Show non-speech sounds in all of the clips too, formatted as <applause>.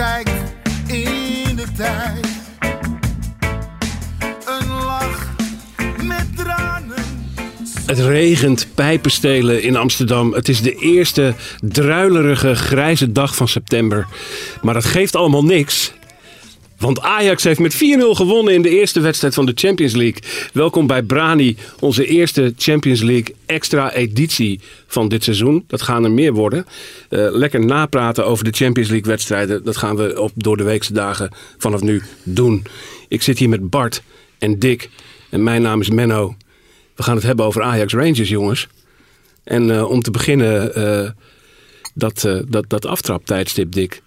terugkijk in de tijd, een lach met tranen. Het regent pijpenstelen in Amsterdam. Het is de eerste druilerige grijze dag van september. Maar dat geeft allemaal niks. Want Ajax heeft met 4-0 gewonnen in de eerste wedstrijd van de Champions League. Welkom bij Brani, onze eerste Champions League extra editie van dit seizoen. Dat gaan er meer worden. Eh, lekker napraten over de Champions League wedstrijden. Dat gaan we op door de weekse dagen vanaf nu doen. Ik zit hier met Bart en Dick. En mijn naam is Menno. We gaan het hebben over Ajax Rangers, jongens. En eh, om te beginnen, eh, dat, uh, dat, dat aftraptijdstip, Dick.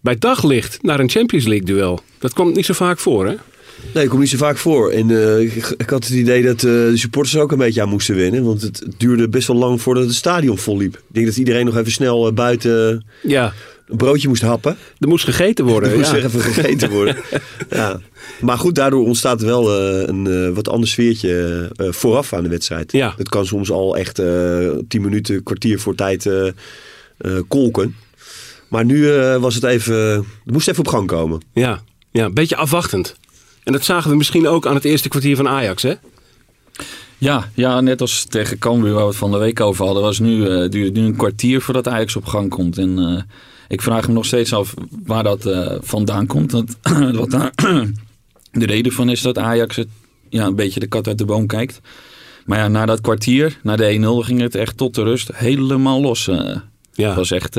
Bij daglicht naar een Champions League duel. Dat komt niet zo vaak voor, hè? Nee, dat komt niet zo vaak voor. En uh, ik, ik, had het idee dat uh, de supporters ook een beetje aan moesten winnen. Want het, het, duurde best wel lang voordat het stadion vol liep. Ik denk dat iedereen nog even snel uh, buiten ja. een broodje moest happen. Er moest gegeten <laughs> worden. er moest ja. even gegeten worden. <laughs> ja. Maar goed, daardoor ontstaat wel een wat ander sfeertje vooraf aan de wedstrijd. Ja. Het kan soms al echt tien minuten, kwartier voor tijd kolken. Maar nu uh, was het even. Het moest even op gang komen. Ja, ja, een beetje afwachtend. En dat zagen we misschien ook aan het eerste kwartier van Ajax, hè? Ja, ja net als tegen Cambuur waar we het van de week over hadden. Was nu, uh, duurt nu een kwartier voordat Ajax op gang komt. En uh, ik vraag me nog steeds af waar dat uh, vandaan komt. Dat, <clears throat> wat daar <clears throat> de reden van is dat Ajax het, ja, een beetje de kat uit de boom kijkt. Maar ja, na dat kwartier, na de 1-0, ging het echt tot de rust helemaal los. ja. Het was echt...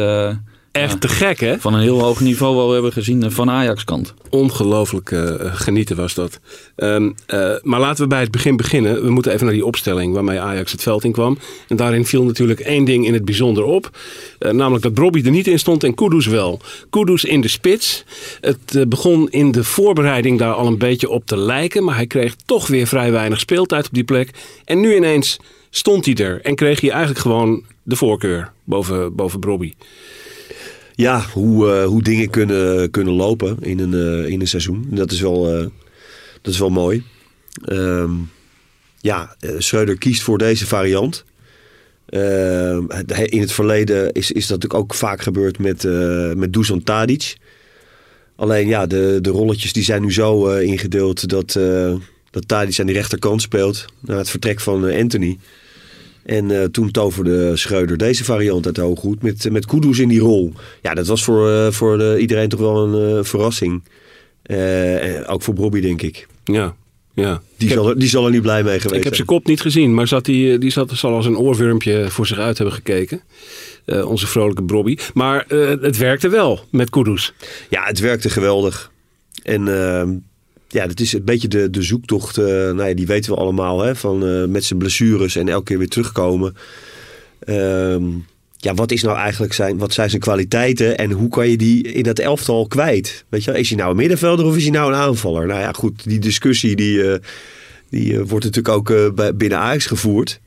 Echt ja, te gek, hè? Van een heel hoog niveau wat we hebben gezien van Ajax-kant. Ongelooflijk uh, genieten was dat. Um, uh, maar laten we bij het begin beginnen. We moeten even naar die opstelling waarmee Ajax het veld in kwam. En daarin viel natuurlijk één ding in het bijzonder op. Uh, namelijk dat Brobby er niet in stond en Kudus wel. Kudus in de spits. Het begon in de voorbereiding daar al een beetje op te lijken. Maar hij kreeg toch weer vrij weinig speeltijd op die plek. En nu ineens stond hij er. En kreeg hij eigenlijk gewoon de voorkeur boven, boven Brobby ja, hoe, uh, hoe dingen kunnen, kunnen lopen in een, uh, in een seizoen. Dat is wel, uh, dat is wel mooi. Um, ja, Schreuder kiest voor deze variant. Ehm, in het verleden is, is dat natuurlijk ook vaak gebeurd met, met Dusan Tadic. Alleen ja, de, de rolletjes die zijn nu zo ingedeeld dat, dat Tadic aan die rechterkant speelt. Na het vertrek van Anthony. En uh, toen toverde Schreuder deze variant uit de hooghoed met, met Kudus in die rol. Ja, dat was voor, uh, voor de, iedereen toch wel een uh, verrassing. ook voor Bobby, denk ik. Ja, ja. Die, zal er, die zal er niet blij mee geweest Ik heb zijn kop niet gezien, maar zat die, die zat, zal als een oorwurmpje voor zich uit hebben gekeken. onze vrolijke Bobby. Maar het werkte wel met Kudus. Ja, het werkte geweldig. En ehm, ja, dat is een beetje de, de zoektocht. Uh, nou ja, die weten we allemaal. Hè, van, uh, met zijn blessures en elke keer weer terugkomen. Um, ja, wat is nou eigenlijk zijn, wat zijn zijn kwaliteiten en hoe kan je die in dat elftal kwijt? Weet je, is hij nou een middenvelder of is hij nou een aanvaller? Nou ja, goed, die discussie die, uh, die wordt natuurlijk ook binnen Ajax gevoerd.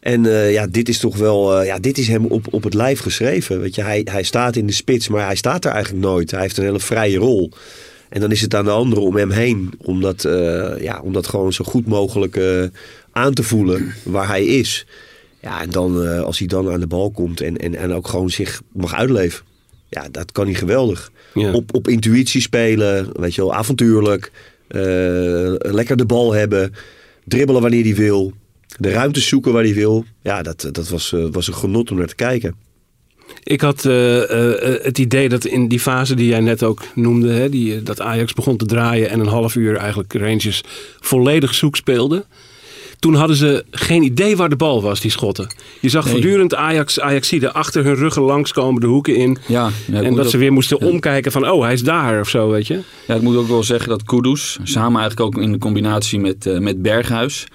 En ja, dit is toch wel, ja, dit is hem op, op het lijf geschreven. Weet je, hij, hij staat in de spits, maar hij staat er eigenlijk nooit. Hij heeft een hele vrije rol. En dan is het aan de anderen om hem heen. Om dat, uh, ja, om dat gewoon zo goed mogelijk uh, aan te voelen waar hij is. Ja, en dan uh, als hij dan aan de bal komt en, en, en ook gewoon zich mag uitleven. Ja, dat kan hij geweldig. Ja. Op, op intuïtie spelen, weet je wel, avontuurlijk. lekker de bal hebben. Dribbelen wanneer hij wil. De ruimte zoeken waar hij wil. Ja, dat, dat was, was een genot om naar te kijken. Ik had uh, uh, het idee dat in die fase die jij net ook noemde, hè, die, dat Ajax begon te draaien en een half uur eigenlijk Rangers volledig zoek speelde. Toen hadden ze geen idee waar de bal was, die schotten. Je zag nee. voortdurend Ajax, Ajaxide achter hun ruggen langskomen, de hoeken in. Ja, ja en dat ze weer moesten ja. omkijken van, oh, hij is daar of zo, weet je. Ja, ik moet ook wel zeggen dat Kudus, samen eigenlijk ook in de combinatie met, uh, met Berghuis...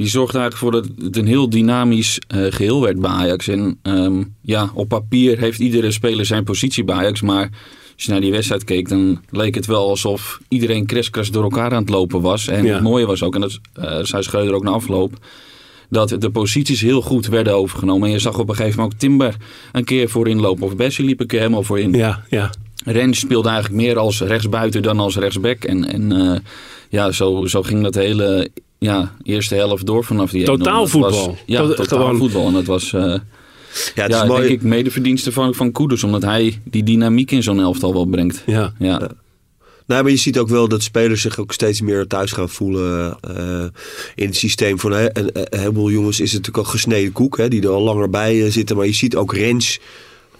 die zorgde eigenlijk voor dat het een heel dynamisch eh, geheel werd bij Ajax. En ehm, ja, op papier heeft iedere speler zijn positie bij Ajax. Maar als je naar die wedstrijd keek, dan leek het wel alsof iedereen kriskras door elkaar aan het lopen was. En Ja. het mooie was ook, en dat eh, zei Schreuder ook na afloop, dat de posities heel goed werden overgenomen. En je zag op een gegeven moment ook Timber een keer voorin lopen. Of Bessie liep een keer helemaal voorin. Ja, ja. Rens speelde eigenlijk meer als rechtsbuiten dan als rechtsback. En, en eh, ja, zo, zo ging dat hele ja, eerste helft door vanaf die 1-0. Totaal was- voetbal. ja, totaal gewoon- voetbal. En dat was eh, Ja, het ja, is mooi. denk ik medeverdienste van, van Koeders. Omdat hij die dynamiek in zo'n elftal wel brengt. ja. Ja, Nou, maar je ziet ook wel dat spelers zich ook steeds meer thuis gaan voelen eh, in het systeem. Van hè, een, een heleboel jongens is het natuurlijk al gesneden koek, hè, die er al langer bij eh, zitten. Maar je ziet ook Rens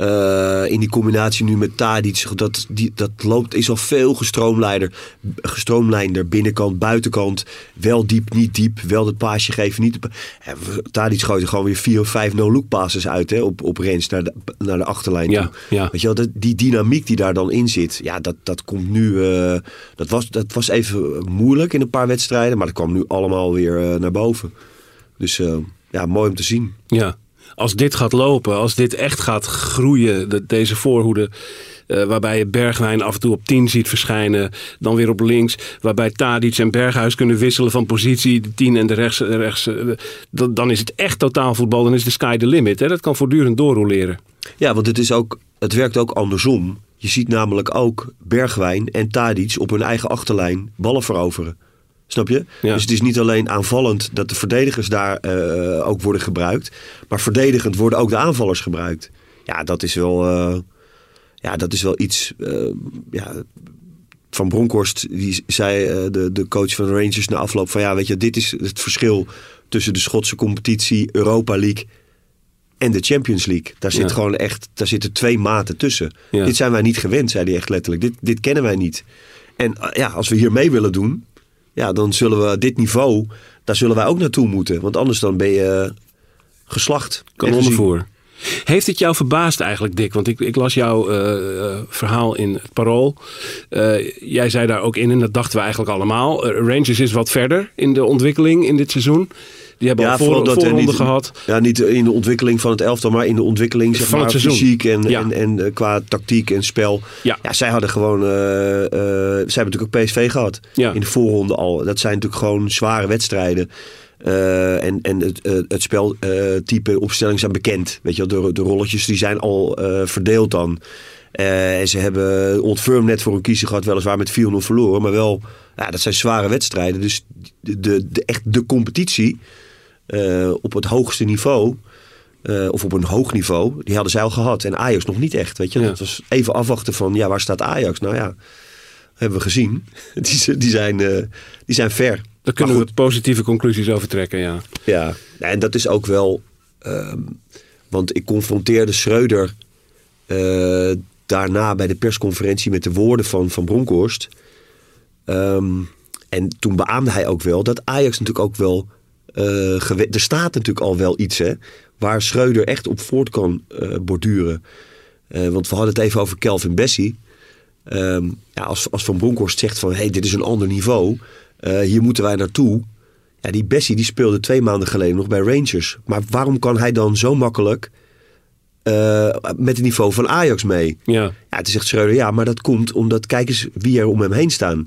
eh, in die combinatie nu met Tadic. Dat, die, dat loopt, is al veel gestroomlijnder, gestroomlijnder. Binnenkant, buitenkant. Wel diep, niet diep. Wel het paasje geven, niet. Ja, Tadic gooit er gewoon weer vier of vijf no-look passes uit hè, op, op Rens naar de, naar de achterlijn Ja, toe. ja. Weet je wel, dat, die dynamiek die daar dan in zit, ja, dat, dat komt nu. eh, dat, was, dat was even moeilijk in een paar wedstrijden, maar dat kwam nu allemaal weer eh, naar boven. Dus ja, mooi om te zien. Ja, als dit gaat lopen, als dit echt gaat groeien, de- deze voorhoede. eh, waarbij je Bergwijn af en toe op 10 ziet verschijnen, dan weer op links. Waarbij Tadic en Berghuis kunnen wisselen van positie, de 10 en de rechts. de rechts eh, dan, is het echt totaalvoetbal, dan is de sky the limit. Hè? Dat kan voortdurend doorroleren. Ja, want het, is ook, het werkt ook andersom. Je ziet namelijk ook Bergwijn en Tadic op hun eigen achterlijn ballen veroveren. Snap je? Ja. Dus het is niet alleen aanvallend dat de verdedigers daar eh, ook worden gebruikt. Maar verdedigend worden ook de aanvallers gebruikt. Ja, dat is wel, eh, ja, dat is wel iets. eh, ja, van Bronkhorst, die zei de, de coach van de Rangers na afloop van ja, weet je, dit is het verschil tussen de Schotse competitie, Europa League en de Champions League. Daar zit Ja. gewoon echt, daar zitten twee maten tussen. Ja. Dit zijn wij niet gewend, zei hij echt letterlijk. Dit, dit kennen wij niet. En ja, als we hier mee willen doen, ja, dan zullen we dit niveau, daar zullen wij ook naartoe moeten. Want anders dan ben je eh, geslacht. gezien. Kanonnenvoer. Heeft het jou verbaasd eigenlijk, Dick? Want ik, ik las jouw eh, eh, verhaal in het Parool. Jij zei daar ook in, en dat dachten we eigenlijk allemaal. eh, Rangers is wat verder in de ontwikkeling in dit seizoen. Die hebben al voor, dat voorronde niet- gehad. Ja, niet in de ontwikkeling van het elftal, maar in de ontwikkeling zeg Van maar, het seizoen. fysiek en, Ja. en, en eh, qua tactiek en spel. Ja. Ja, zij hadden gewoon. eh, zij hebben natuurlijk ook PSV gehad. Ja. In de voorronde al. Dat zijn natuurlijk gewoon zware wedstrijden. En en het, het speltype opstelling zijn bekend. Weet je, wel, de, de rolletjes die zijn al verdeeld dan. En ze hebben Old Firm net voor een kiezer gehad, weliswaar met 4-0 verloren. Maar wel, ja, dat zijn zware wedstrijden. Dus de, de, echt de competitie eh, op het hoogste niveau, eh, of op een hoog niveau, die hadden zij al gehad. En Ajax nog niet echt, weet je. Ja. Dat was even afwachten van, ja, waar staat Ajax? Nou ja, hebben we gezien. <laughs> die, die, zijn, eh, die zijn ver. Daar kunnen we positieve conclusies over trekken, ja. Ja, en dat is ook wel. ehm, want ik confronteerde Schreuder daarna bij de persconferentie met de woorden van Van Bronckhorst. Ehm, en toen beaamde hij ook wel dat Ajax natuurlijk ook wel. Eh, er staat natuurlijk al wel iets hè, waar Schreuder echt op voort kan eh, borduren. Eh, want we hadden het even over Kelvin Bessie. Ehm, ja, als, als Van Bronckhorst zegt van hey, dit is een ander niveau. hier moeten wij naartoe. Ja, die Bessie die speelde twee maanden geleden nog bij Rangers. Maar waarom kan hij dan zo makkelijk met het niveau van Ajax mee? Ja, Ja, het zegt Schreuder, ja, maar dat komt omdat, kijk eens wie er om hem heen staan.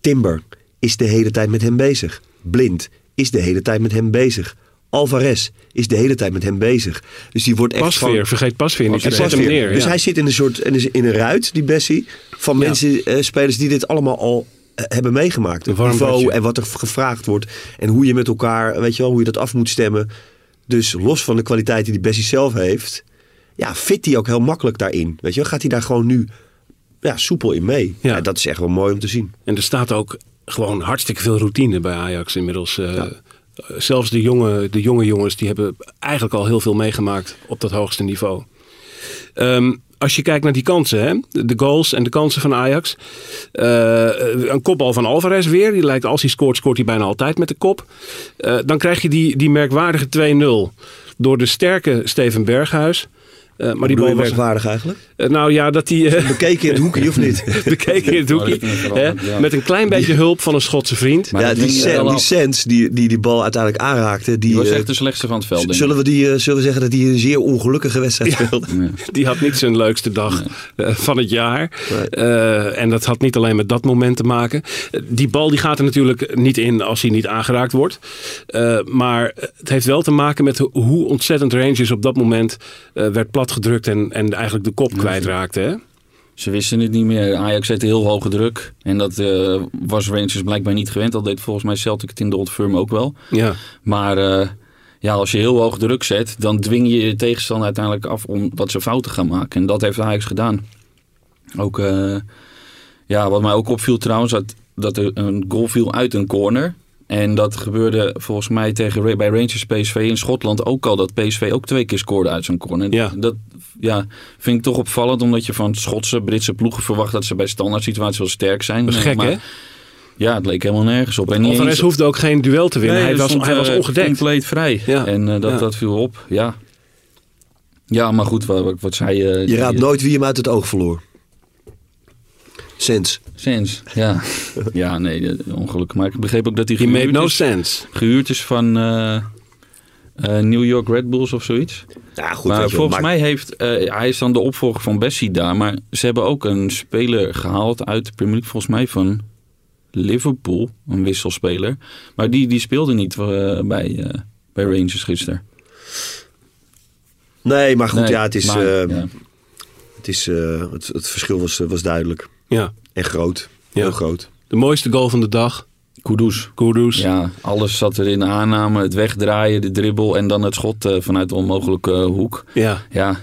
Timber is de hele tijd met hem bezig. Blind is de hele tijd met hem bezig. Alvarez is de hele tijd met hem bezig. Dus die wordt echt Pasveer, van... vergeet Pasveer niet. Zet hem neer. Dus ja. hij zit in een soort in een, ruit, die Bessie, van Ja. mensen, eh, spelers die dit allemaal al eh, hebben meegemaakt. Een Het niveau en wat er gevraagd wordt en hoe je met elkaar, weet je wel, hoe je dat af moet stemmen. Dus los van de kwaliteit die die Bessie zelf heeft, ja, fit hij ook heel makkelijk daarin. Weet je wel, gaat hij daar gewoon nu ja, soepel in mee. Ja. Ja. dat is echt wel mooi om te zien. En er staat ook gewoon hartstikke veel routine bij Ajax inmiddels. Eh, Zelfs de jonge, de jonge jongens die hebben eigenlijk al heel veel meegemaakt op dat hoogste niveau. Ehm, als je kijkt naar die kansen, hè? de goals en de kansen van Ajax. Eh, een kopbal van Alvarez weer. Die lijkt als hij scoort, scoort hij bijna altijd met de kop. Eh, dan krijg je die, die merkwaardige 2-0 door de sterke Steven Berghuis. Eh, maar die bal was... merkwaardig eigenlijk? Eh, nou ja, dat die... eh, Bekeken in het hoekje of niet? <laughs> bekeken in het hoekje. Oh, hè. Met een klein beetje hulp van een Schotse vriend. Maar ja, die, Sen- die. Sens die, die die bal uiteindelijk aanraakte, die, Die was echt de slechtste van het veld. zullen, we die, eh, zullen we zeggen dat hij een zeer ongelukkige wedstrijd speelde? <laughs> Die had niet zijn leukste dag van het jaar. Nee. Eh, en dat had niet alleen met dat moment te maken. Die bal die gaat er natuurlijk niet in als hij niet aangeraakt wordt. Eh, maar het heeft wel te maken met ho- hoe ontzettend Rangers op dat moment eh, platgedrukt en, en eigenlijk de kop kwijtraakte. Hè? Ze wisten het niet meer. Ajax zette heel hoge druk. En dat eh, was Rangers blijkbaar niet gewend. Dat deed volgens mij Celtic het in de Old Firm ook wel. Ja. Maar eh, ja, als je heel hoog druk zet, dan dwing je je tegenstander uiteindelijk af om dat ze fouten gaan maken. En dat heeft Ajax gedaan. Ook, eh, ja, wat mij ook opviel trouwens, dat, dat er een goal viel uit een corner. En dat gebeurde volgens mij tegen, bij Rangers PSV in Schotland ook al. Dat PSV ook twee keer scoorde uit zo'n corner. Ja. Dat ja, vind ik toch opvallend, omdat je van Schotse, Britse ploegen verwacht dat ze bij standaard situaties wel sterk zijn. Dat is Eh, gek, maar- hè? Ja, het leek helemaal nergens op. En Alvarez eens- hoefde ook geen duel te winnen. Nee, hij, was, stond, hij was eh, ongedekt. compleet vrij. Ja. En eh, dat, Ja. dat viel op. Ja, ja maar goed, wat, wat, wat zei je? Je raadt nooit wie hem uit het oog verloor. Sens. Sens, ja. <laughs> ja, nee, eh, ongelukkig. Maar ik begreep ook dat hij He made gehuurd, no is, sense. gehuurd is van eh, eh, New York Red Bulls of zoiets. Ja, goed. maar volgens mij heeft, eh, hij is dan de opvolger van Bessie daar. Maar ze hebben ook een speler gehaald uit de Premier League, volgens mij van Liverpool. Een wisselspeler. Maar die, die speelde niet bij, eh, bij Rangers gisteren. Nee, maar goed, Nee, ja, het is, maar, eh, ja. Het, is eh, het, het verschil was, was duidelijk. Ja. En groot. Ja. Heel groot. De mooiste goal van de dag. Kudus. Kudus. Ja, alles zat er in de aanname, het wegdraaien, de dribbel en dan het schot eh, vanuit de onmogelijke hoek. ja. Ja,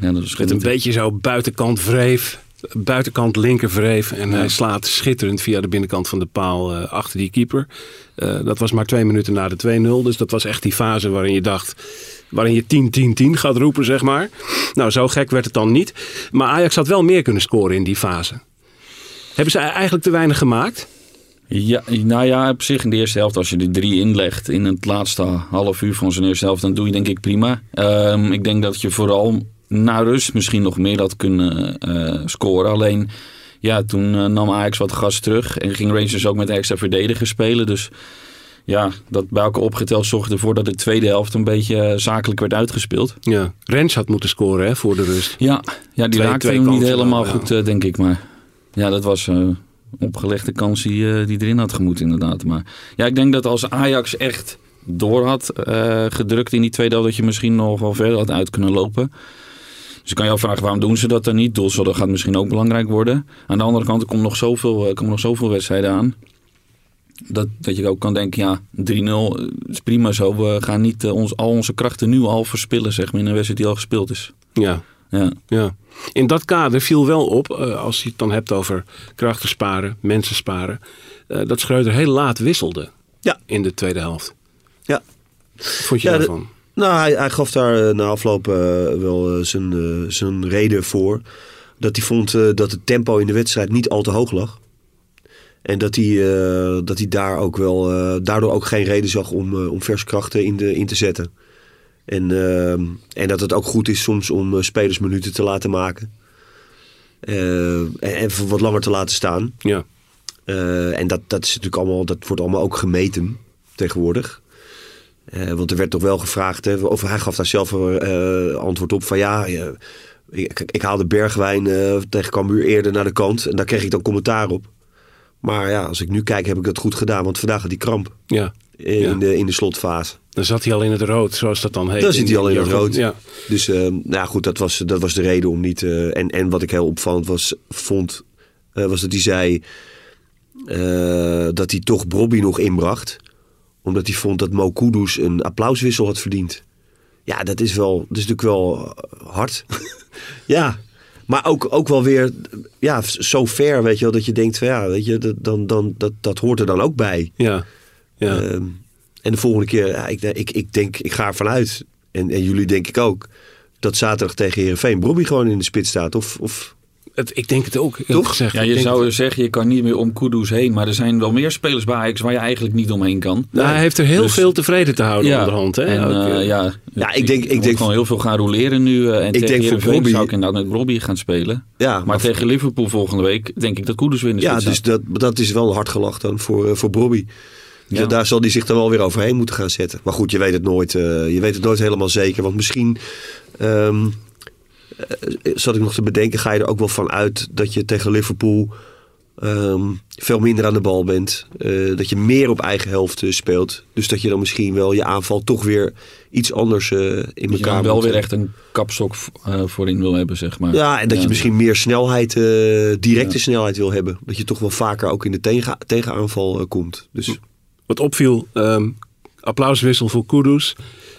ja dat is Met een beetje zo buitenkant wreef. Buitenkant linker wreef. En hij slaat schitterend via de binnenkant van de paal eh, achter die keeper. Eh, dat was maar twee minuten na de 2-0. Dus dat was echt die fase waarin je dacht... Waarin je 10-10-10 gaat roepen, zeg maar. Nou, zo gek werd het dan niet. Maar Ajax had wel meer kunnen scoren in die fase. Hebben ze eigenlijk te weinig gemaakt? Ja, nou ja, op zich in de eerste helft, als je de drie inlegt in het laatste half uur van zijn eerste helft, dan doe je denk ik prima. Ehm, ik denk dat je vooral na rust misschien nog meer had kunnen eh, scoren. Alleen, ja, toen eh, nam Ajax wat gas terug en ging Rangers ook met extra verdedigers spelen. Dus ja, dat bij elkaar opgeteld zorgde ervoor dat de tweede helft een beetje eh, zakelijk werd uitgespeeld. Ja. Rens had moeten scoren hè, voor de rust. Ja, ja die Twee- raakte twee hem niet helemaal wel, goed, denk ik. Maar ja, dat was eh, een opgelegde kans die, eh, die erin had gemoet, inderdaad. Maar ja, ik denk dat als Ajax echt door had eh, gedrukt in die tweede helft, dat je misschien nog wel verder had uit kunnen lopen. Dus ik kan je afvragen, waarom doen ze dat dan niet? Doelsaldo gaat misschien ook belangrijk worden. Aan de andere kant, er komt nog zoveel, er komen nog zoveel wedstrijden aan. Dat, dat je ook kan denken, ja, 3-0 is prima zo. We gaan niet eh, ons, al onze krachten nu al verspillen, zeg maar, in een wedstrijd die al gespeeld is. Ja. Ja. Ja. In dat kader viel wel op, eh, als je het dan hebt over krachten sparen, mensen sparen, eh, dat Schreuder heel laat wisselde Ja. in de tweede helft. Ja. Wat vond je Ja, de- daarvan? Nou, hij, hij gaf daar eh, na afloop wel zijn, zijn reden voor. Dat hij vond dat het tempo in de wedstrijd niet al te hoog lag. En dat hij, dat hij daar ook wel, daardoor ook geen reden zag om, om verskrachten in, de, in te zetten. En, eh, en dat het ook goed is soms om eh, spelers minuten te laten maken. Eh, en even wat langer te laten staan. Ja. Eh, en dat, dat, is natuurlijk allemaal, dat wordt allemaal ook gemeten tegenwoordig. Want er werd toch wel gevraagd, hè, of hij gaf daar zelf een antwoord op van ja, ik, ik haalde Bergwijn tegen Cambuur eerder naar de kant en daar kreeg ik dan commentaar op. Maar ja, als ik nu kijk heb ik dat goed gedaan, want vandaag had hij kramp ja. in, Ja. de, in de slotfase. Dan zat hij al in het rood, zoals dat dan heet. Dan zit hij al in het rood. Ja. Dus eh, nou ja, goed, dat was, dat was de reden om niet. eh, en, en wat ik heel opvallend was, vond, eh, was dat hij zei eh, dat hij toch Bobby nog inbracht. Omdat hij vond dat Mo Kudus een applauswissel had verdiend. Ja, dat is wel, dat is natuurlijk wel hard. <laughs> ja, maar ook, ook wel weer ja, zo ver, weet je wel, dat je denkt van ja, weet je, dat, dan, dan, dat, dat hoort er dan ook bij. Ja. Ja. Ehm, en de volgende keer, ja, ik, ik, ik denk, ik ga ervan uit, en, en jullie denk ik ook, dat zaterdag tegen Herenveen Bobby gewoon in de spits staat. Of, of het, ik denk het ook, Toch? gezegd. Ja, Ik je zou het- zeggen, je kan niet meer om Kudus heen. Maar er zijn wel meer spelers bij Ajax waar je eigenlijk niet omheen kan. Nou, hij heeft er heel Dus- veel tevreden te houden onderhand. Hè? En, Ook, eh, ja, Ja, ik denk- ik denk- gewoon heel veel gaan roleren nu. eh, en tegen denk voor Heerenveen Robbie- zou ik inderdaad met Robbie gaan spelen. Ja, Maar maar tegen Liverpool volgende week denk ik dat Kudus weer in de Ja, dus dat, dat is wel hard gelach dan voor, eh, voor Bobby. Dus Ja. daar zal hij zich dan wel weer overheen moeten gaan zetten. Maar goed, je weet het nooit, eh, je weet het nooit helemaal zeker. Want misschien ehm, eh, zat ik nog te bedenken, ga je er ook wel van uit dat je tegen Liverpool ehm, veel minder aan de bal bent. Eh, dat je meer op eigen helft speelt. Dus dat je dan misschien wel je aanval toch weer iets anders in Dat je elkaar dan wel moet, weer echt een kapstok voorin wil hebben, zeg maar. ja, en dat je misschien meer snelheid, directe snelheid wil hebben. Dat je toch wel vaker ook in de tegen, tegenaanval komt. Dus Wat opviel, ehm, applauswissel voor Kudus.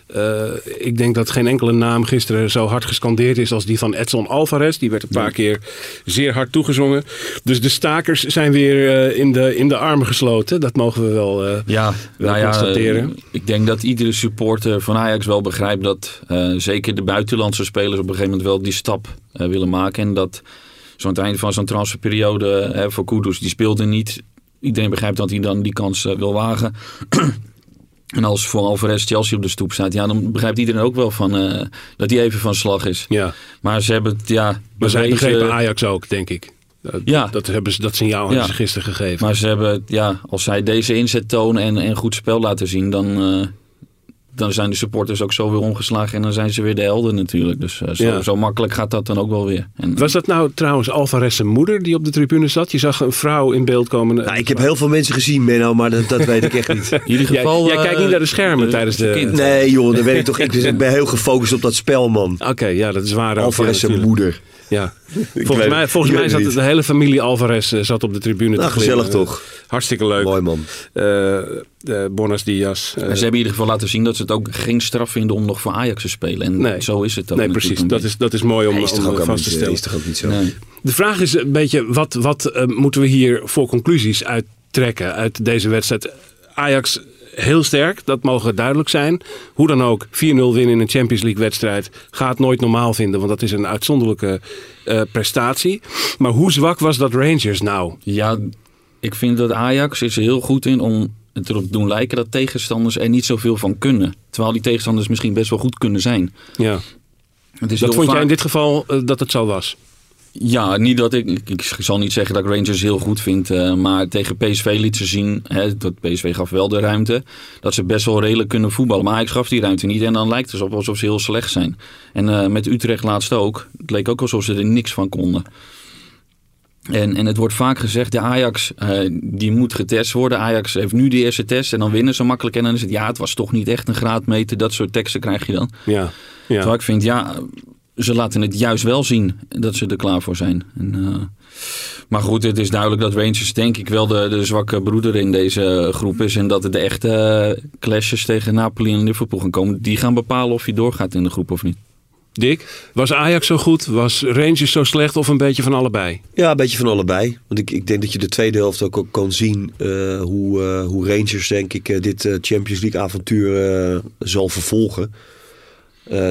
Eh, ik denk dat geen enkele naam gisteren zo hard gescandeerd is als die van Edson Alvarez. Die werd een paar keer zeer hard toegezongen. Dus de stakers zijn weer eh, in, de, in de armen gesloten. Dat mogen we wel. eh, Ja, Wel nou constateren. ik denk dat iedere supporter van Ajax wel begrijpt dat zeker de buitenlandse spelers op een gegeven moment wel die stap willen maken. En dat zo'n het einde van zo'n transferperiode eh, voor Kudus, die speelde niet. Iedereen begrijpt dat hij dan die kans eh, wil wagen. <clears throat> en als voor Alvarez Chelsea op de stoep staat, ja, dan begrijpt iedereen ook wel van, eh, dat hij even van slag is. ja. Maar ze hebben het, ja... Maar zij begrepen Ajax ook, denk ik. Dat, Ja. dat, hebben ze, dat signaal hebben Ja. ze gisteren gegeven. Maar ze hebben, ja, als zij deze inzet tonen en, en goed spel laten zien, dan, eh, dan zijn de supporters ook zo weer omgeslagen en dan zijn ze weer de helden natuurlijk. Dus eh, zo, Ja. zo makkelijk gaat dat dan ook wel weer. En, Was dat nou trouwens Alvarez' zijn moeder die op de tribune zat? Je zag een vrouw in beeld komen. nou, ik heb heel veel mensen gezien, Menno, maar dat, dat weet ik echt niet. in <laughs> ieder Jij- geval... jij kijkt niet naar de schermen eh, tijdens de- kind. Nee joh, dat weet ik toch. Ik, dus ik ben heel gefocust op dat spel, man. Oké, ja, dat is waar. Alvarez ja, zijn moeder. Ja. <laughs> Volgens mij, volgens mij zat de hele familie Alvarez eh, zat op de tribune. Nou, te gezellig toch. Hartstikke leuk. Mooi man. Eh, eh, Bonas Diaz. eh, Maar ze hebben in ieder geval laten zien dat ze het ook geen straf vinden om nog voor Ajax te spelen. En Nee. zo is het ook nee, precies. Dat is, dat is mooi om, is om vast te stellen. is toch ook niet zo. Nee. De vraag is een beetje, wat, wat eh, moeten we hier voor conclusies uittrekken uit deze wedstrijd? Ajax heel sterk, dat mogen duidelijk zijn. Hoe dan ook, 4-0 winnen in een Champions League wedstrijd gaat nooit normaal vinden, want dat is een uitzonderlijke eh, prestatie. Maar hoe zwak was dat Rangers nou? Ja, ik vind dat Ajax is er heel goed in om het erop te doen lijken dat tegenstanders er niet zoveel van kunnen. Terwijl die tegenstanders misschien best wel goed kunnen zijn. Ja. Het is Dat vond jij in dit geval eh, dat het zo was? Ja, niet dat ik, ik, ik zal niet zeggen dat ik Rangers heel goed vind. eh, maar tegen PSV liet ze zien, hè, dat PSV gaf wel de ruimte, dat ze best wel redelijk kunnen voetballen. Maar Ajax gaf die ruimte niet en dan lijkt het alsof, alsof ze heel slecht zijn. En eh, met Utrecht laatst ook, het leek ook alsof ze er niks van konden. En, en het wordt vaak gezegd, de Ajax eh, die moet getest worden. Ajax heeft nu de eerste test en dan winnen ze makkelijk. En dan is het, ja, het was toch niet echt een graadmeter. Dat soort teksten krijg je dan. Ja. ja. Terwijl ik vind, ja, ze laten het juist wel zien dat ze er klaar voor zijn. En, eh, maar goed, het is duidelijk dat Rangers denk ik wel de, de zwakke broeder in deze groep is. En dat het de echte eh, clashes tegen Napoli en Liverpool gaan komen. Die gaan bepalen of je doorgaat in de groep of niet. Dick, was Ajax zo goed? Was Rangers zo slecht of een beetje van allebei? Ja, een beetje van allebei. Want ik, ik denk dat je de tweede helft ook, ook kan zien eh, hoe, eh, hoe Rangers, denk ik, eh, dit Champions League avontuur zal vervolgen.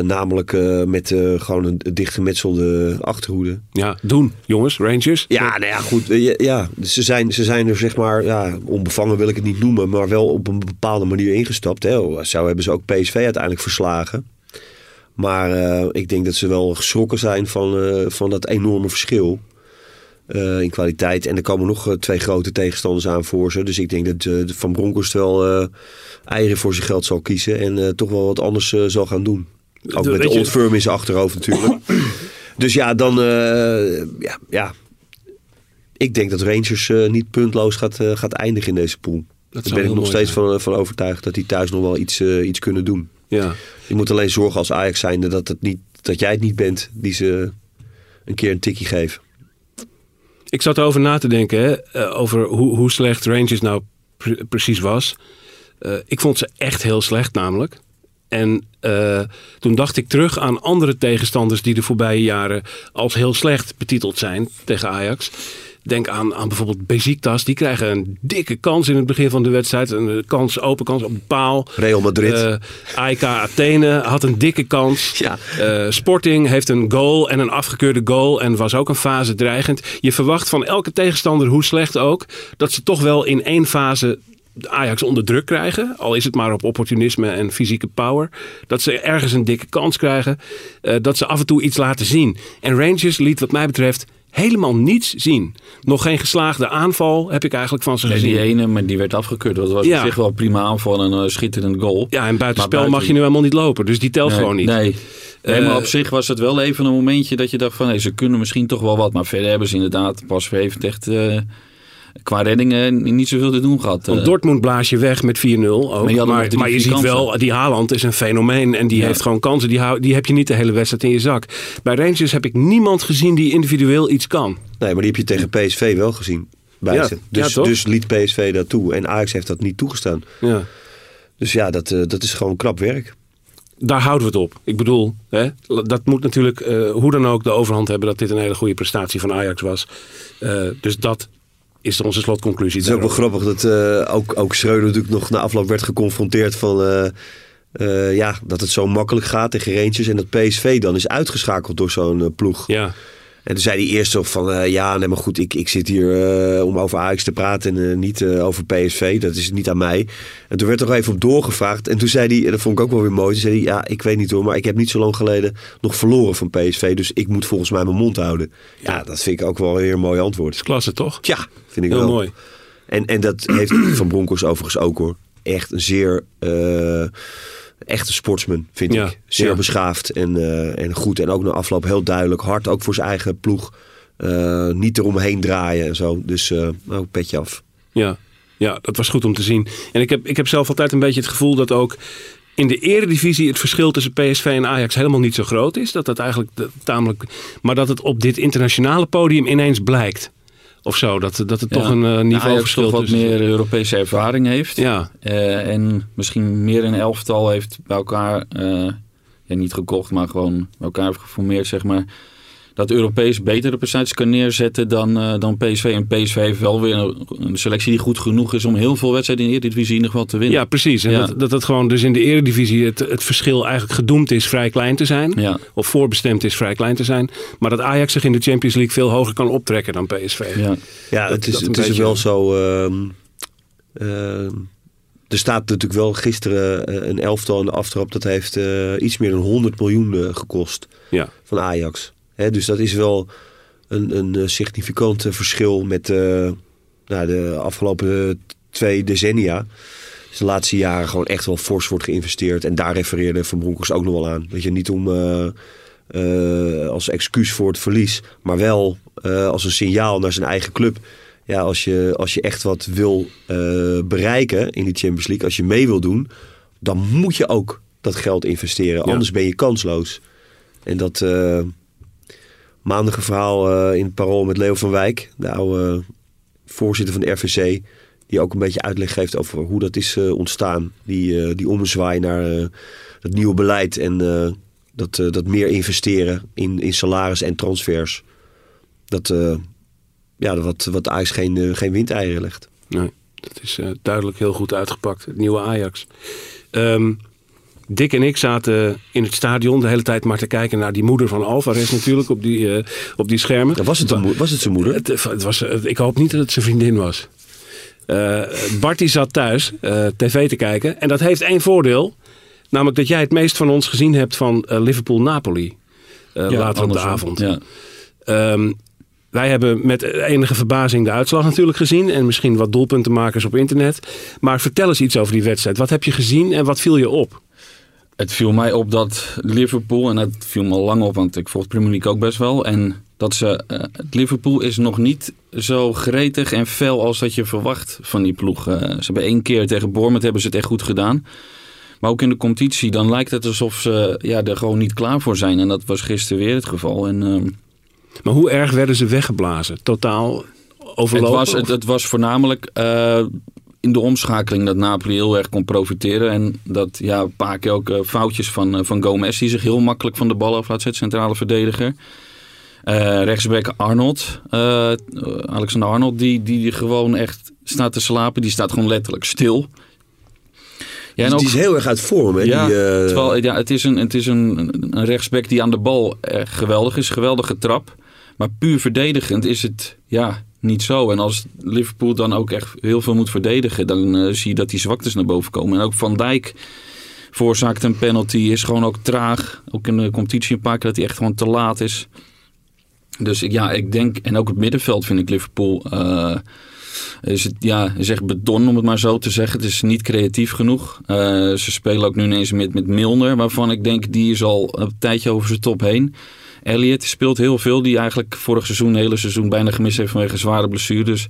Namelijk met gewoon een dichtgemetselde achterhoede. Ja, doen jongens, Rangers. Ja, nou ja, goed. ja, ja, ze, zijn, ze zijn er zeg maar, ja, onbevangen wil ik het niet noemen, maar wel op een bepaalde manier ingestapt. Hè. Zo hebben ze ook PSV uiteindelijk verslagen. Maar eh, ik denk dat ze wel geschrokken zijn van, eh, van dat enorme verschil eh, in kwaliteit. En er komen nog twee grote tegenstanders aan voor ze. Dus ik denk dat Van Bronckhorst wel eieren voor zijn geld zal kiezen en toch wel wat anders zal gaan doen. Ook met de Old Firm in zijn achterhoofd natuurlijk. <clears throat> dus ja, dan ja, ja, ik denk dat Rangers niet puntloos gaat, gaat eindigen in deze pool. Daar ben ik nog steeds zijn. van, van overtuigd dat die thuis nog wel iets, iets kunnen doen. Ja. Je moet alleen zorgen als Ajax zijnde dat, het niet, dat jij het niet bent die ze een keer een tikkie geven. Ik zat erover na te denken, hè, eh, over hoe, hoe slecht Rangers nou pre- precies was. Eh, ik vond ze echt heel slecht namelijk. En eh, toen dacht ik terug aan andere tegenstanders die de voorbije jaren als heel slecht betiteld zijn tegen Ajax. Denk aan, aan bijvoorbeeld Besiktas. Die krijgen een dikke kans in het begin van de wedstrijd. Een kans, open kans op de paal. Real Madrid. Uh, AEK Athene had een dikke kans. Ja. Uh, Sporting heeft een goal en een afgekeurde goal. En was ook een fase dreigend. Je verwacht van elke tegenstander, hoe slecht ook... dat ze toch wel in één fase Ajax onder druk krijgen. Al is het maar op opportunisme en fysieke power. Dat ze ergens een dikke kans krijgen. Uh, dat ze af en toe iets laten zien. En Rangers liet wat mij betreft helemaal niets zien. Nog geen geslaagde aanval heb ik eigenlijk van ze nee, gezien. Die ene, maar die werd afgekeurd. Dat was Ja. op zich wel prima aanval en een schitterend goal. Ja, en buitenspel buiten- mag je nu helemaal niet lopen. Dus die telt nee, gewoon niet. Nee. Nee, Eh, maar op zich was het wel even een momentje dat je dacht van... Hey, ze kunnen misschien toch wel wat. Maar verder hebben ze inderdaad pas heeft echt... eh, qua reddingen niet zoveel te doen gehad. Want Eh, Dortmund blaas je weg met 4-0 ook. Maar Maar, je ziet kansen. wel, die Haaland is een fenomeen. En die Ja. heeft gewoon kansen. Die, hou- die heb je niet de hele wedstrijd in je zak. Bij Rangers heb ik niemand gezien die individueel iets kan. Nee, maar die heb je tegen PSV wel gezien. Bij Ja, Dus, dus liet PSV dat toe. En Ajax heeft dat niet toegestaan. Ja. Dus ja, dat, eh, dat is gewoon knap werk. Daar houden we het op. Ik bedoel, hè, dat moet natuurlijk eh, hoe dan ook de overhand hebben dat dit een hele goede prestatie van Ajax was. Eh, dus dat is onze slotconclusie. Het is ook wel grappig dat eh, ook, ook Schreuder natuurlijk nog na afloop werd geconfronteerd van... eh, eh, ja, dat het zo makkelijk gaat tegen Rangers. En dat PSV dan is uitgeschakeld door zo'n ploeg. Ja, En toen zei hij eerst van... eh, ja, nee, maar goed, ik, ik zit hier eh, om over Ajax te praten... en eh, niet over PSV. Dat is niet aan mij. En toen werd er even op doorgevraagd. En toen zei hij, en dat vond ik ook wel weer mooi... toen zei hij, ja, ik weet niet hoor... maar ik heb niet zo lang geleden nog verloren van PSV... dus ik moet volgens mij mijn mond houden. Ja, dat vind ik ook wel weer een mooi antwoord. is klasse toch? Ja, vind ik Heel wel. mooi. En, en dat heeft Van Bronckhorst overigens ook hoor. Echt een zeer echte sportsman, vind Ja, ik. Zeer ja. beschaafd en, eh, en goed. En ook na afloop heel duidelijk. Hard ook voor zijn eigen ploeg. Eh, niet eromheen draaien en zo. Dus eh nou, petje af. Ja, ja, dat was goed om te zien. En ik heb, ik heb zelf altijd een beetje het gevoel dat ook in de eredivisie het verschil tussen PSV en Ajax helemaal niet zo groot is. Dat dat eigenlijk tamelijk. Maar dat het op dit internationale podium ineens blijkt. Of zo, dat, dat het ja, toch een eh, Ajax niveauverschil toch wat meer Europese ervaring heeft. Ja, Eh, en misschien meer een elftal heeft bij elkaar, eh, ja, niet gekocht, maar gewoon bij elkaar heeft geformeerd, zeg maar. Dat Europees betere prestaties kan neerzetten dan, eh, dan PSV. En PSV heeft wel weer een, een selectie die goed genoeg is om heel veel wedstrijden in de Eredivisie in ieder geval te winnen. ja precies. En Ja. Dat, dat het gewoon dus in de eredivisie het, het verschil eigenlijk gedoemd is vrij klein te zijn. Ja, Of voorbestemd is vrij klein te zijn. Maar dat Ajax zich in de Champions League veel hoger kan optrekken dan PSV. ja. Ja, Dat- het is, het is wel zo. ehm, ehm, er staat natuurlijk wel gisteren eh, een elftal in de aftrap. Dat heeft eh, iets meer dan 100 miljoen gekost Ja. van Ajax. Hè, dus dat is wel een, een eh, significant eh, verschil met eh, nou, de afgelopen twee decennia. Dus de laatste jaren gewoon echt wel fors wordt geïnvesteerd. En daar refereerde Van Bronckhorst ook nog wel aan. Dat je niet om als excuus voor het verlies, maar wel als een signaal naar zijn eigen club. Ja, als je, als je echt wat wil bereiken in die Champions League, als je mee wil doen, dan moet je ook dat geld investeren. Ja. Anders ben je kansloos. En dat maandige verhaal eh, in het parool met Leo van Wijk, de oude voorzitter van de RVC, die ook een beetje uitleg geeft over hoe dat is eh, ontstaan. Die, eh die ommezwaai naar het nieuwe beleid en dat, dat meer investeren in, in salaris en transfers. Dat, ja, wat, wat Ajax geen, geen windeieren legt. Nee, dat is duidelijk heel goed uitgepakt. Het nieuwe Ajax. Ehm, Dick en ik zaten in het stadion de hele tijd maar te kijken naar die moeder van Alvarez natuurlijk op die, eh, op die schermen. Ja, was, het een was het zijn moeder? Het, het was, ik hoop niet dat het zijn vriendin was. Eh Bart die zat thuis eh, tv te kijken. En dat heeft één voordeel. Namelijk dat jij het meest van ons gezien hebt van eh, Liverpool-Napoli. eh, Ja, later op de avond. Ja. Ehm, wij hebben met enige verbazing de uitslag natuurlijk gezien. En misschien wat doelpuntenmakers op internet. Maar vertel eens iets over die wedstrijd. Wat heb je gezien en wat viel je op? Het viel mij op dat Liverpool, en dat viel me al lang op, want ik volg Premier League ook best wel. En dat ze, het Liverpool is nog niet zo gretig en fel als dat je verwacht van die ploeg. Eh, ze hebben één keer tegen Bournemouth hebben ze het echt goed gedaan. Maar ook in de competitie, dan lijkt het alsof ze ja, er gewoon niet klaar voor zijn. En dat was gisteren weer het geval. En, ehm, Maar hoe erg werden ze weggeblazen? Totaal het, overlopen? was, het, het was voornamelijk eh, in de omschakeling dat Napoli heel erg kon profiteren. En dat ja, een paar keer ook eh, foutjes van, eh, van Gomez, die zich heel makkelijk van de bal af laat zetten, centrale verdediger. Eh rechtsback Arnold, Alexander Arnold, die, die, die gewoon echt staat te slapen. Die staat gewoon letterlijk stil. Ja, Dus die is heel erg uit vorm. Hè? ja, die, terwijl, ja, het is, een, het is een, een rechtsback die aan de bal geweldig is. Geweldige trap. Maar puur verdedigend is het ja, niet zo. En als Liverpool dan ook echt heel veel moet verdedigen... dan eh, zie je dat die zwaktes naar boven komen. En ook Van Dijk veroorzaakt een penalty. Is gewoon ook traag. Ook in de competitie een paar keer dat hij echt gewoon te laat is. Dus ja, ik denk... En ook het middenveld vind ik Liverpool... eh, is het, ja, is echt beton om het maar zo te zeggen. Het is niet creatief genoeg. Eh, ze spelen ook nu ineens met, met Milner, waarvan ik denk die is al een tijdje over zijn top heen. Elliot speelt heel veel, die eigenlijk vorig seizoen, het hele seizoen bijna gemist heeft vanwege zware blessures.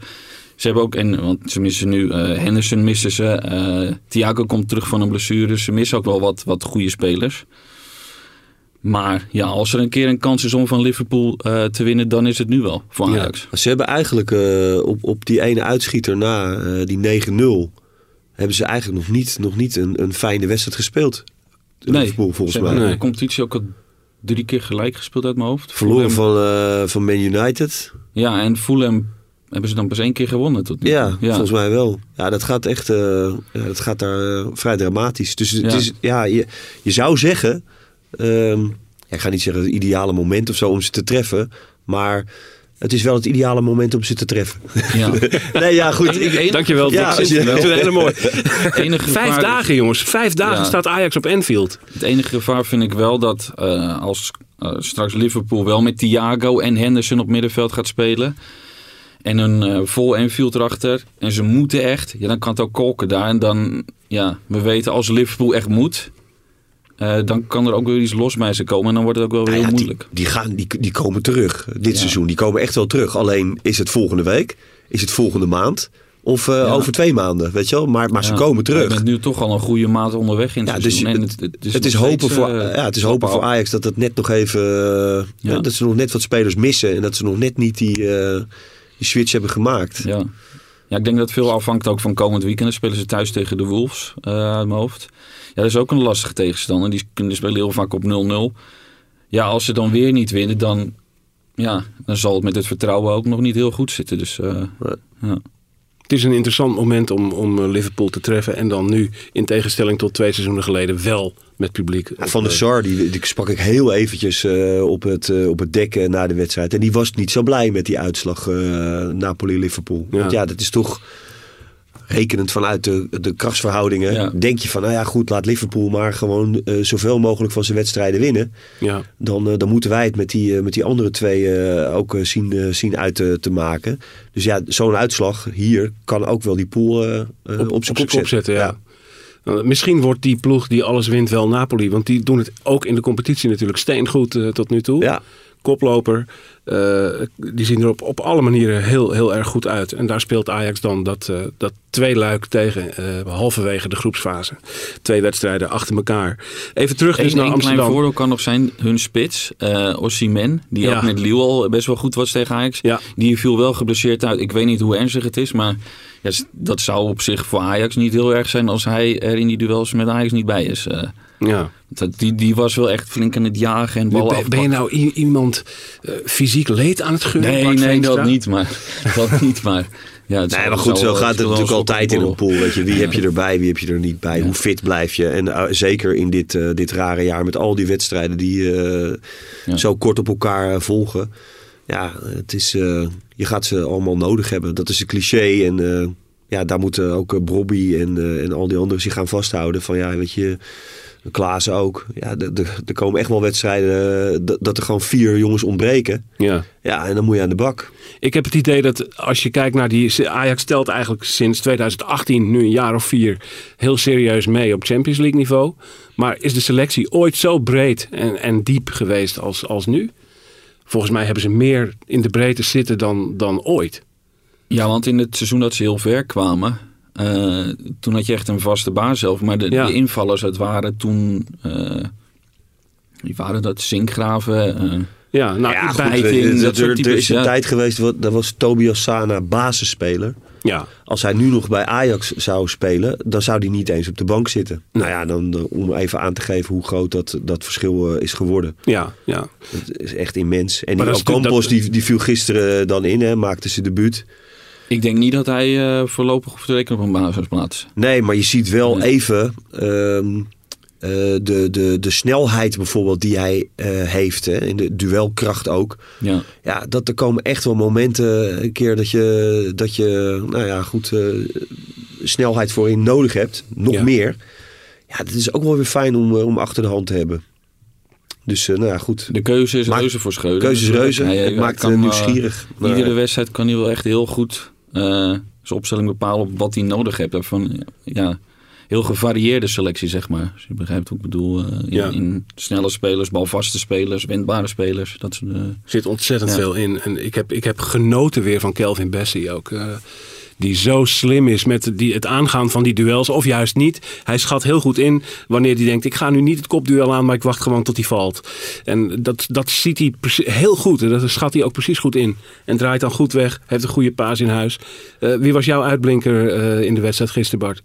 Ze hebben ook, en, want ze missen nu eh, Henderson, missen ze. eh, Thiago komt terug van een blessure. Ze missen ook wel wat, wat goede spelers. Maar ja, als er een keer een kans is om van Liverpool eh, te winnen, dan is het nu wel voor Ja. Ajax. Ze hebben eigenlijk op, op die ene uitschieter na, die 9-0, hebben ze eigenlijk nog niet, nog niet een, een fijne wedstrijd gespeeld. Liverpool volgens mij. Nee. de competitie ook al drie keer gelijk gespeeld uit mijn hoofd. Verloren Fulham- van, eh, van Man United. Ja, en Fulham hebben ze dan pas één keer gewonnen tot nu toe. Ja, volgens mij wel. Ja, dat gaat echt eh, ja, dat gaat daar eh, vrij dramatisch. Dus het is, ja, je, je zou zeggen, ehm, ja, ik ga niet zeggen het ideale moment of zo om ze te treffen, maar het is wel het ideale moment om ze te treffen. Ja. <laughs> nee, ja, goed. Ik, Dankjewel, Ja, Dick. <laughs> Dat is een hele <laughs> enige Vijf dagen, jongens. Vijf dagen Ja. staat Ajax op Anfield. Het enige gevaar vind ik wel dat eh, als eh, straks Liverpool wel met Thiago en Henderson op middenveld gaat spelen. En een eh, vol Enfield erachter. En ze moeten echt. Ja, dan kan het ook kolken daar. En dan, ja, we weten als Liverpool echt moet. Eh, dan kan er ook weer iets los bij ze komen. En dan wordt het ook wel weer Nou heel ja, moeilijk. Die, die, gaan, die, die komen terug dit Ja. seizoen. Die komen echt wel terug. Alleen is het volgende week? Is het volgende maand? Of eh, Ja. over twee maanden, weet je wel? Maar, maar ze komen Je terug. bent nu toch al een goede maand onderweg in het dus seizoen. het- is hopen, steeds, voor, ja, het is hopen voor Ajax dat het net nog even. eh. Dat ze nog net wat spelers missen. En dat ze nog net niet die, die switch hebben gemaakt. Ja. Ja, ik denk dat veel afhangt ook van komend weekend. Dan spelen ze thuis tegen de Wolves eh, uit mijn hoofd. Ja, dat is ook een lastige tegenstander. Die kunnen spelen heel vaak op 0-0. Ja, als ze dan weer niet winnen, dan, ja, dan zal het met het vertrouwen ook nog niet heel goed zitten. Dus eh, ja. Het is een interessant moment om, om eh, Liverpool te treffen. En dan nu, in tegenstelling tot twee seizoenen geleden, wel met publiek. Ja, van de Sar, die, die sprak ik heel eventjes eh, op, het, eh, op het dek eh, na de wedstrijd. En die was niet zo blij met die uitslag eh, Napoli-Liverpool. Ja. Want ja, dat is toch rekenend vanuit de, de krachtsverhoudingen. Ja. Denk je van, nou ja goed, laat Liverpool maar gewoon eh, zoveel mogelijk van zijn wedstrijden winnen. Ja. Dan, eh, dan moeten wij het met die, eh, met die andere twee eh, ook eh, zien, eh, zien uit te, te maken. Dus ja, zo'n uitslag hier kan ook wel die pool op, op, zijn zijn kop zetten. ja. Nou, Misschien wordt die ploeg die alles wint wel Napoli. Want die doen het ook in de competitie natuurlijk steengoed eh, tot nu toe. Ja. Koploper. eh, die zien er op, op alle manieren heel, heel erg goed uit. En daar speelt Ajax dan dat, eh dat twee luik tegen. eh, halverwege de groepsfase. Twee wedstrijden achter elkaar. Even terug dus Eén naar één klein Amsterdam. voordeel kan nog zijn hun spits, eh Osimhen, die Ja. ook met Lille al best wel goed was tegen Ajax. Ja. Die viel wel geblesseerd uit. Ik weet niet hoe ernstig het is, maar ja, dat zou op zich voor Ajax niet heel erg zijn als hij er in die duels met Ajax niet bij is. Eh, Ja. dat, die, die was wel echt flink aan het jagen en ballen Ben, ben je nou iemand eh, fysiek leed aan het gunnen? Nee, nee, Veenstra? dat niet, maar <laughs> dat niet, maar ja, het Nee, zou- maar goed, zo gaat het natuurlijk altijd in een pool. Weet je. Wie <laughs> Ja. heb je erbij, wie heb je er niet bij? Ja. Hoe fit blijf je? En eh, zeker in dit, eh, dit rare jaar met al die wedstrijden die eh, Ja. zo kort op elkaar volgen. Ja, het is, eh, je gaat ze allemaal nodig hebben. Dat is een cliché. En eh, ja, daar moeten ook uh, Brobby en, en al die anderen zich gaan vasthouden. Van ja, weet je, Klaassen ook. Ja, er komen echt wel wedstrijden dat, dat er gewoon vier jongens ontbreken. Ja. Ja, en dan moet je aan de bak. Ik heb het idee dat als je kijkt naar die... Ajax stelt eigenlijk sinds 2018, nu een jaar of vier... heel serieus mee op Champions League niveau. Maar is de selectie ooit zo breed en, en diep geweest als, als nu? Volgens mij hebben ze meer in de breedte zitten dan, dan ooit. Ja, want in het seizoen dat ze heel ver kwamen, eh, toen had je echt een vaste baas zelf. Maar de, Ja. de invallers, het waren toen, eh wie waren dat? Zinkgraven. eh, Ja, nou, ja, goed, dat er, soort er is een ja. tijd geweest, daar was Tobias Sana basisspeler. Ja, Als hij nu nog bij Ajax zou spelen, dan zou hij niet eens op de bank zitten. Nou ja, dan, eh, om even aan te geven hoe groot dat, dat verschil eh, is geworden. ja, ja. Het is echt immens. En Maar die Ocampos, dat- die, die viel gisteren dan in, hè, maakte zijn debuut. Ik denk niet dat hij eh, voorlopig te rekenen op een basisplaats. Nee, maar je ziet wel Nee. even ehm, eh, de, de, de snelheid bijvoorbeeld die hij eh, heeft. Hè, in de duelkracht ook. Ja. Ja, dat er komen echt wel momenten een keer dat je, dat je nou ja, goed, eh, snelheid voorin nodig hebt. Nog Ja. meer. Ja, dat is ook wel weer fijn om, eh, om achter de hand te hebben. Dus eh, nou ja, goed. De keuze is reuze voor Schreuder. Keuze is reuze. Hij- Het maakt kan, eh, eh, nieuwsgierig. Iedere wedstrijd kan hij wel echt heel goed eh, zijn opstelling bepalen op wat hij nodig heeft. Van, ja, heel gevarieerde selectie, zeg maar. Als je begrijpt wat ik bedoel. eh, in, Ja. in snelle spelers, balvaste spelers, wendbare spelers. Dat soort, eh, zit ontzettend Ja. veel in. En ik heb, ik heb genoten weer van Kelvin Bessie ook. eh, die zo slim is met die, het aangaan van die duels. Of juist niet. Hij schat heel goed in wanneer hij denkt... ik ga nu niet het kopduel aan, maar ik wacht gewoon tot hij valt. En dat, dat ziet hij heel goed. En dat schat hij ook precies goed in. En draait dan goed weg. Heeft een goede paas in huis. Wie was jouw uitblinker in de wedstrijd gisteren, Bart?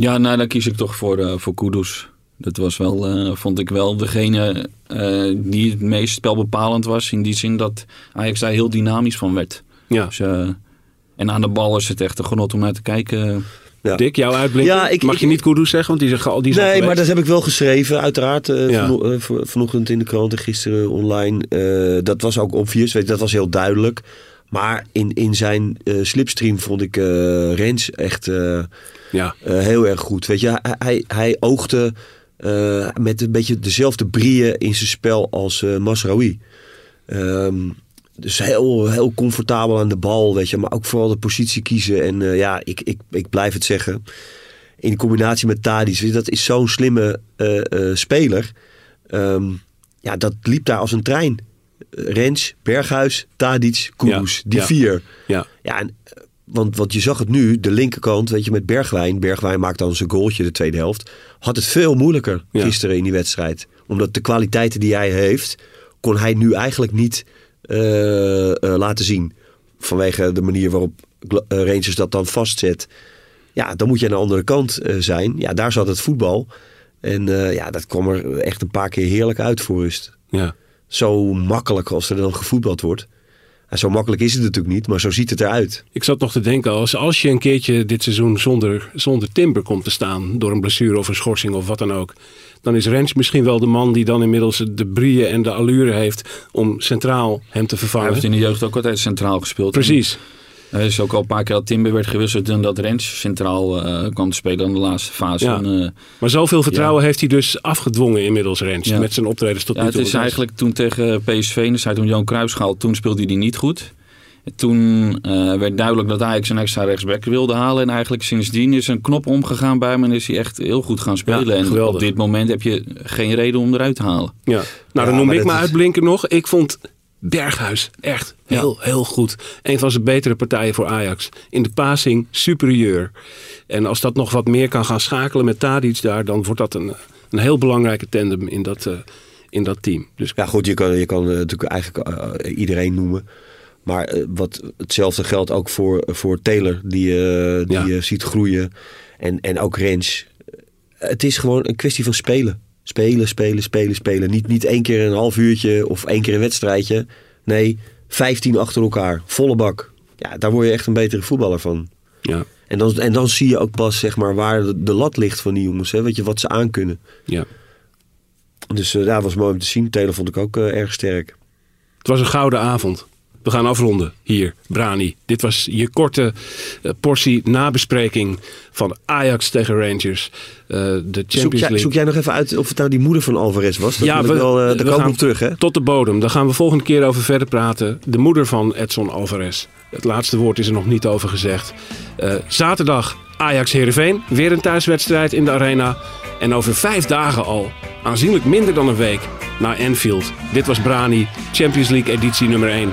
Ja, nou dan kies ik toch voor, eh voor Kudus. Dat was wel, eh, vond ik wel degene eh, die het meest spelbepalend was. In die zin dat Ajax daar heel dynamisch van werd. Ja. Dus, eh, en aan de bal is het echt een genot om naar te kijken. Ja. Dick, jouw uitblinker? Ja, ik- Mag ik- je niet Kudus zeggen? Want die is, al die is Nee, maar dat heb ik wel geschreven, uiteraard. Ja. vano- van- vanochtend in de krant en gisteren online. Eh, dat was ook obvious, weet je, dat was heel duidelijk. Maar in, in zijn eh, slipstream vond ik eh Rens echt eh, Ja, heel erg goed. Weet je, hij, hij, hij oogde met een beetje dezelfde brieën in zijn spel als Masraoui. Ehm, dus heel, heel comfortabel aan de bal, weet je. Maar ook vooral de positie kiezen. En ja, ik, ik, ik blijf het zeggen. In combinatie met Tadic, je, dat is zo'n slimme speler. Ehm, ja, dat liep daar als een trein. Rens, Berghuis, Tadic, Kudus. Ja, die ja. vier. ja. Ja, en, eh, want, want je zag het nu, de linkerkant, weet je, met Bergwijn. Bergwijn maakt dan zijn goaltje de tweede helft. Had het veel moeilijker gisteren in die wedstrijd. Omdat de kwaliteiten die hij heeft, kon hij nu eigenlijk niet eh, eh, laten zien. Vanwege de manier waarop Rangers dat dan vastzet. Ja, dan moet je aan de andere kant zijn. Ja, daar zat het voetbal. En ja, dat kwam er echt een paar keer heerlijk uit voor rust. ja. Zo makkelijk als er dan gevoetbald wordt. En zo makkelijk is het natuurlijk niet, maar zo ziet het eruit. Ik zat nog te denken, als, als je een keertje dit seizoen zonder, zonder Timber komt te staan... door een blessure of een schorsing of wat dan ook... dan is Rens misschien wel de man die dan inmiddels de brieën en de allure heeft... om centraal hem te Hij vervangen. heeft in de jeugd ook altijd centraal gespeeld. Precies. Hij is ook al een paar keer dat Timber werd gewisseld en dat Rens centraal eh, kwam te spelen in de laatste fase. Ja. En, eh, Maar zoveel vertrouwen heeft hij dus afgedwongen inmiddels, Rens... Ja. met zijn optredens tot ja, nu het toe. is eigenlijk toen tegen PSV, en zei toen Johan Cruijff gehaald, toen speelde hij niet goed. En Toen eh, werd duidelijk dat Ajax een extra rechtsback wilde halen. En eigenlijk sindsdien is een knop omgegaan bij hem en is hij echt heel goed gaan spelen. Ja, en op dit moment heb je geen reden om eruit te halen. Ja. Nou, Ja, dan noem maar ik is- uitblinker nog. Ik vond Berghuis echt heel, heel goed. Een van zijn betere partijen voor Ajax. In de passing superieur. En als dat nog wat meer kan gaan schakelen met Tadic daar... dan wordt dat een, een heel belangrijke tandem in dat, eh, in dat team. Dus Ja, goed, je kan, je kan eh, natuurlijk eigenlijk eh, iedereen noemen. Maar wat, hetzelfde geldt ook voor, voor Taylor, die, die Ja. je ziet groeien. En, en ook Rens. Het is gewoon een kwestie van spelen. Spelen, spelen, spelen, spelen. Niet, niet één keer een half uurtje of één keer een wedstrijdje. Nee, 15 achter elkaar. Volle bak. Ja, daar word je echt een betere voetballer van. ja, En dan, en dan zie je ook pas zeg maar, waar de, de lat ligt van die jongens. Hè? Weet je, wat ze aankunnen. ja. Dus eh, ja, dat was mooi om te zien. Taylor vond ik ook eh, erg sterk. Het was een gouden avond. We gaan afronden hier, Brani. Dit was je korte eh, portie nabespreking van Ajax tegen Rangers. Eh, de Champions Zoek jij, League. zoek jij nog even uit of het nou die moeder van Alvarez was? Dat Ja, we- wel, eh, daar komen we gaan op terug, hè? Tot de bodem. Daar gaan we volgende keer over verder praten. De moeder van Edson Alvarez. Het laatste woord is er nog niet over gezegd. Zaterdag Ajax Heerenveen. Weer een thuiswedstrijd in de arena. En over vijf dagen al, aanzienlijk minder dan een week, naar Anfield. Dit was Brani, Champions League editie nummer 1.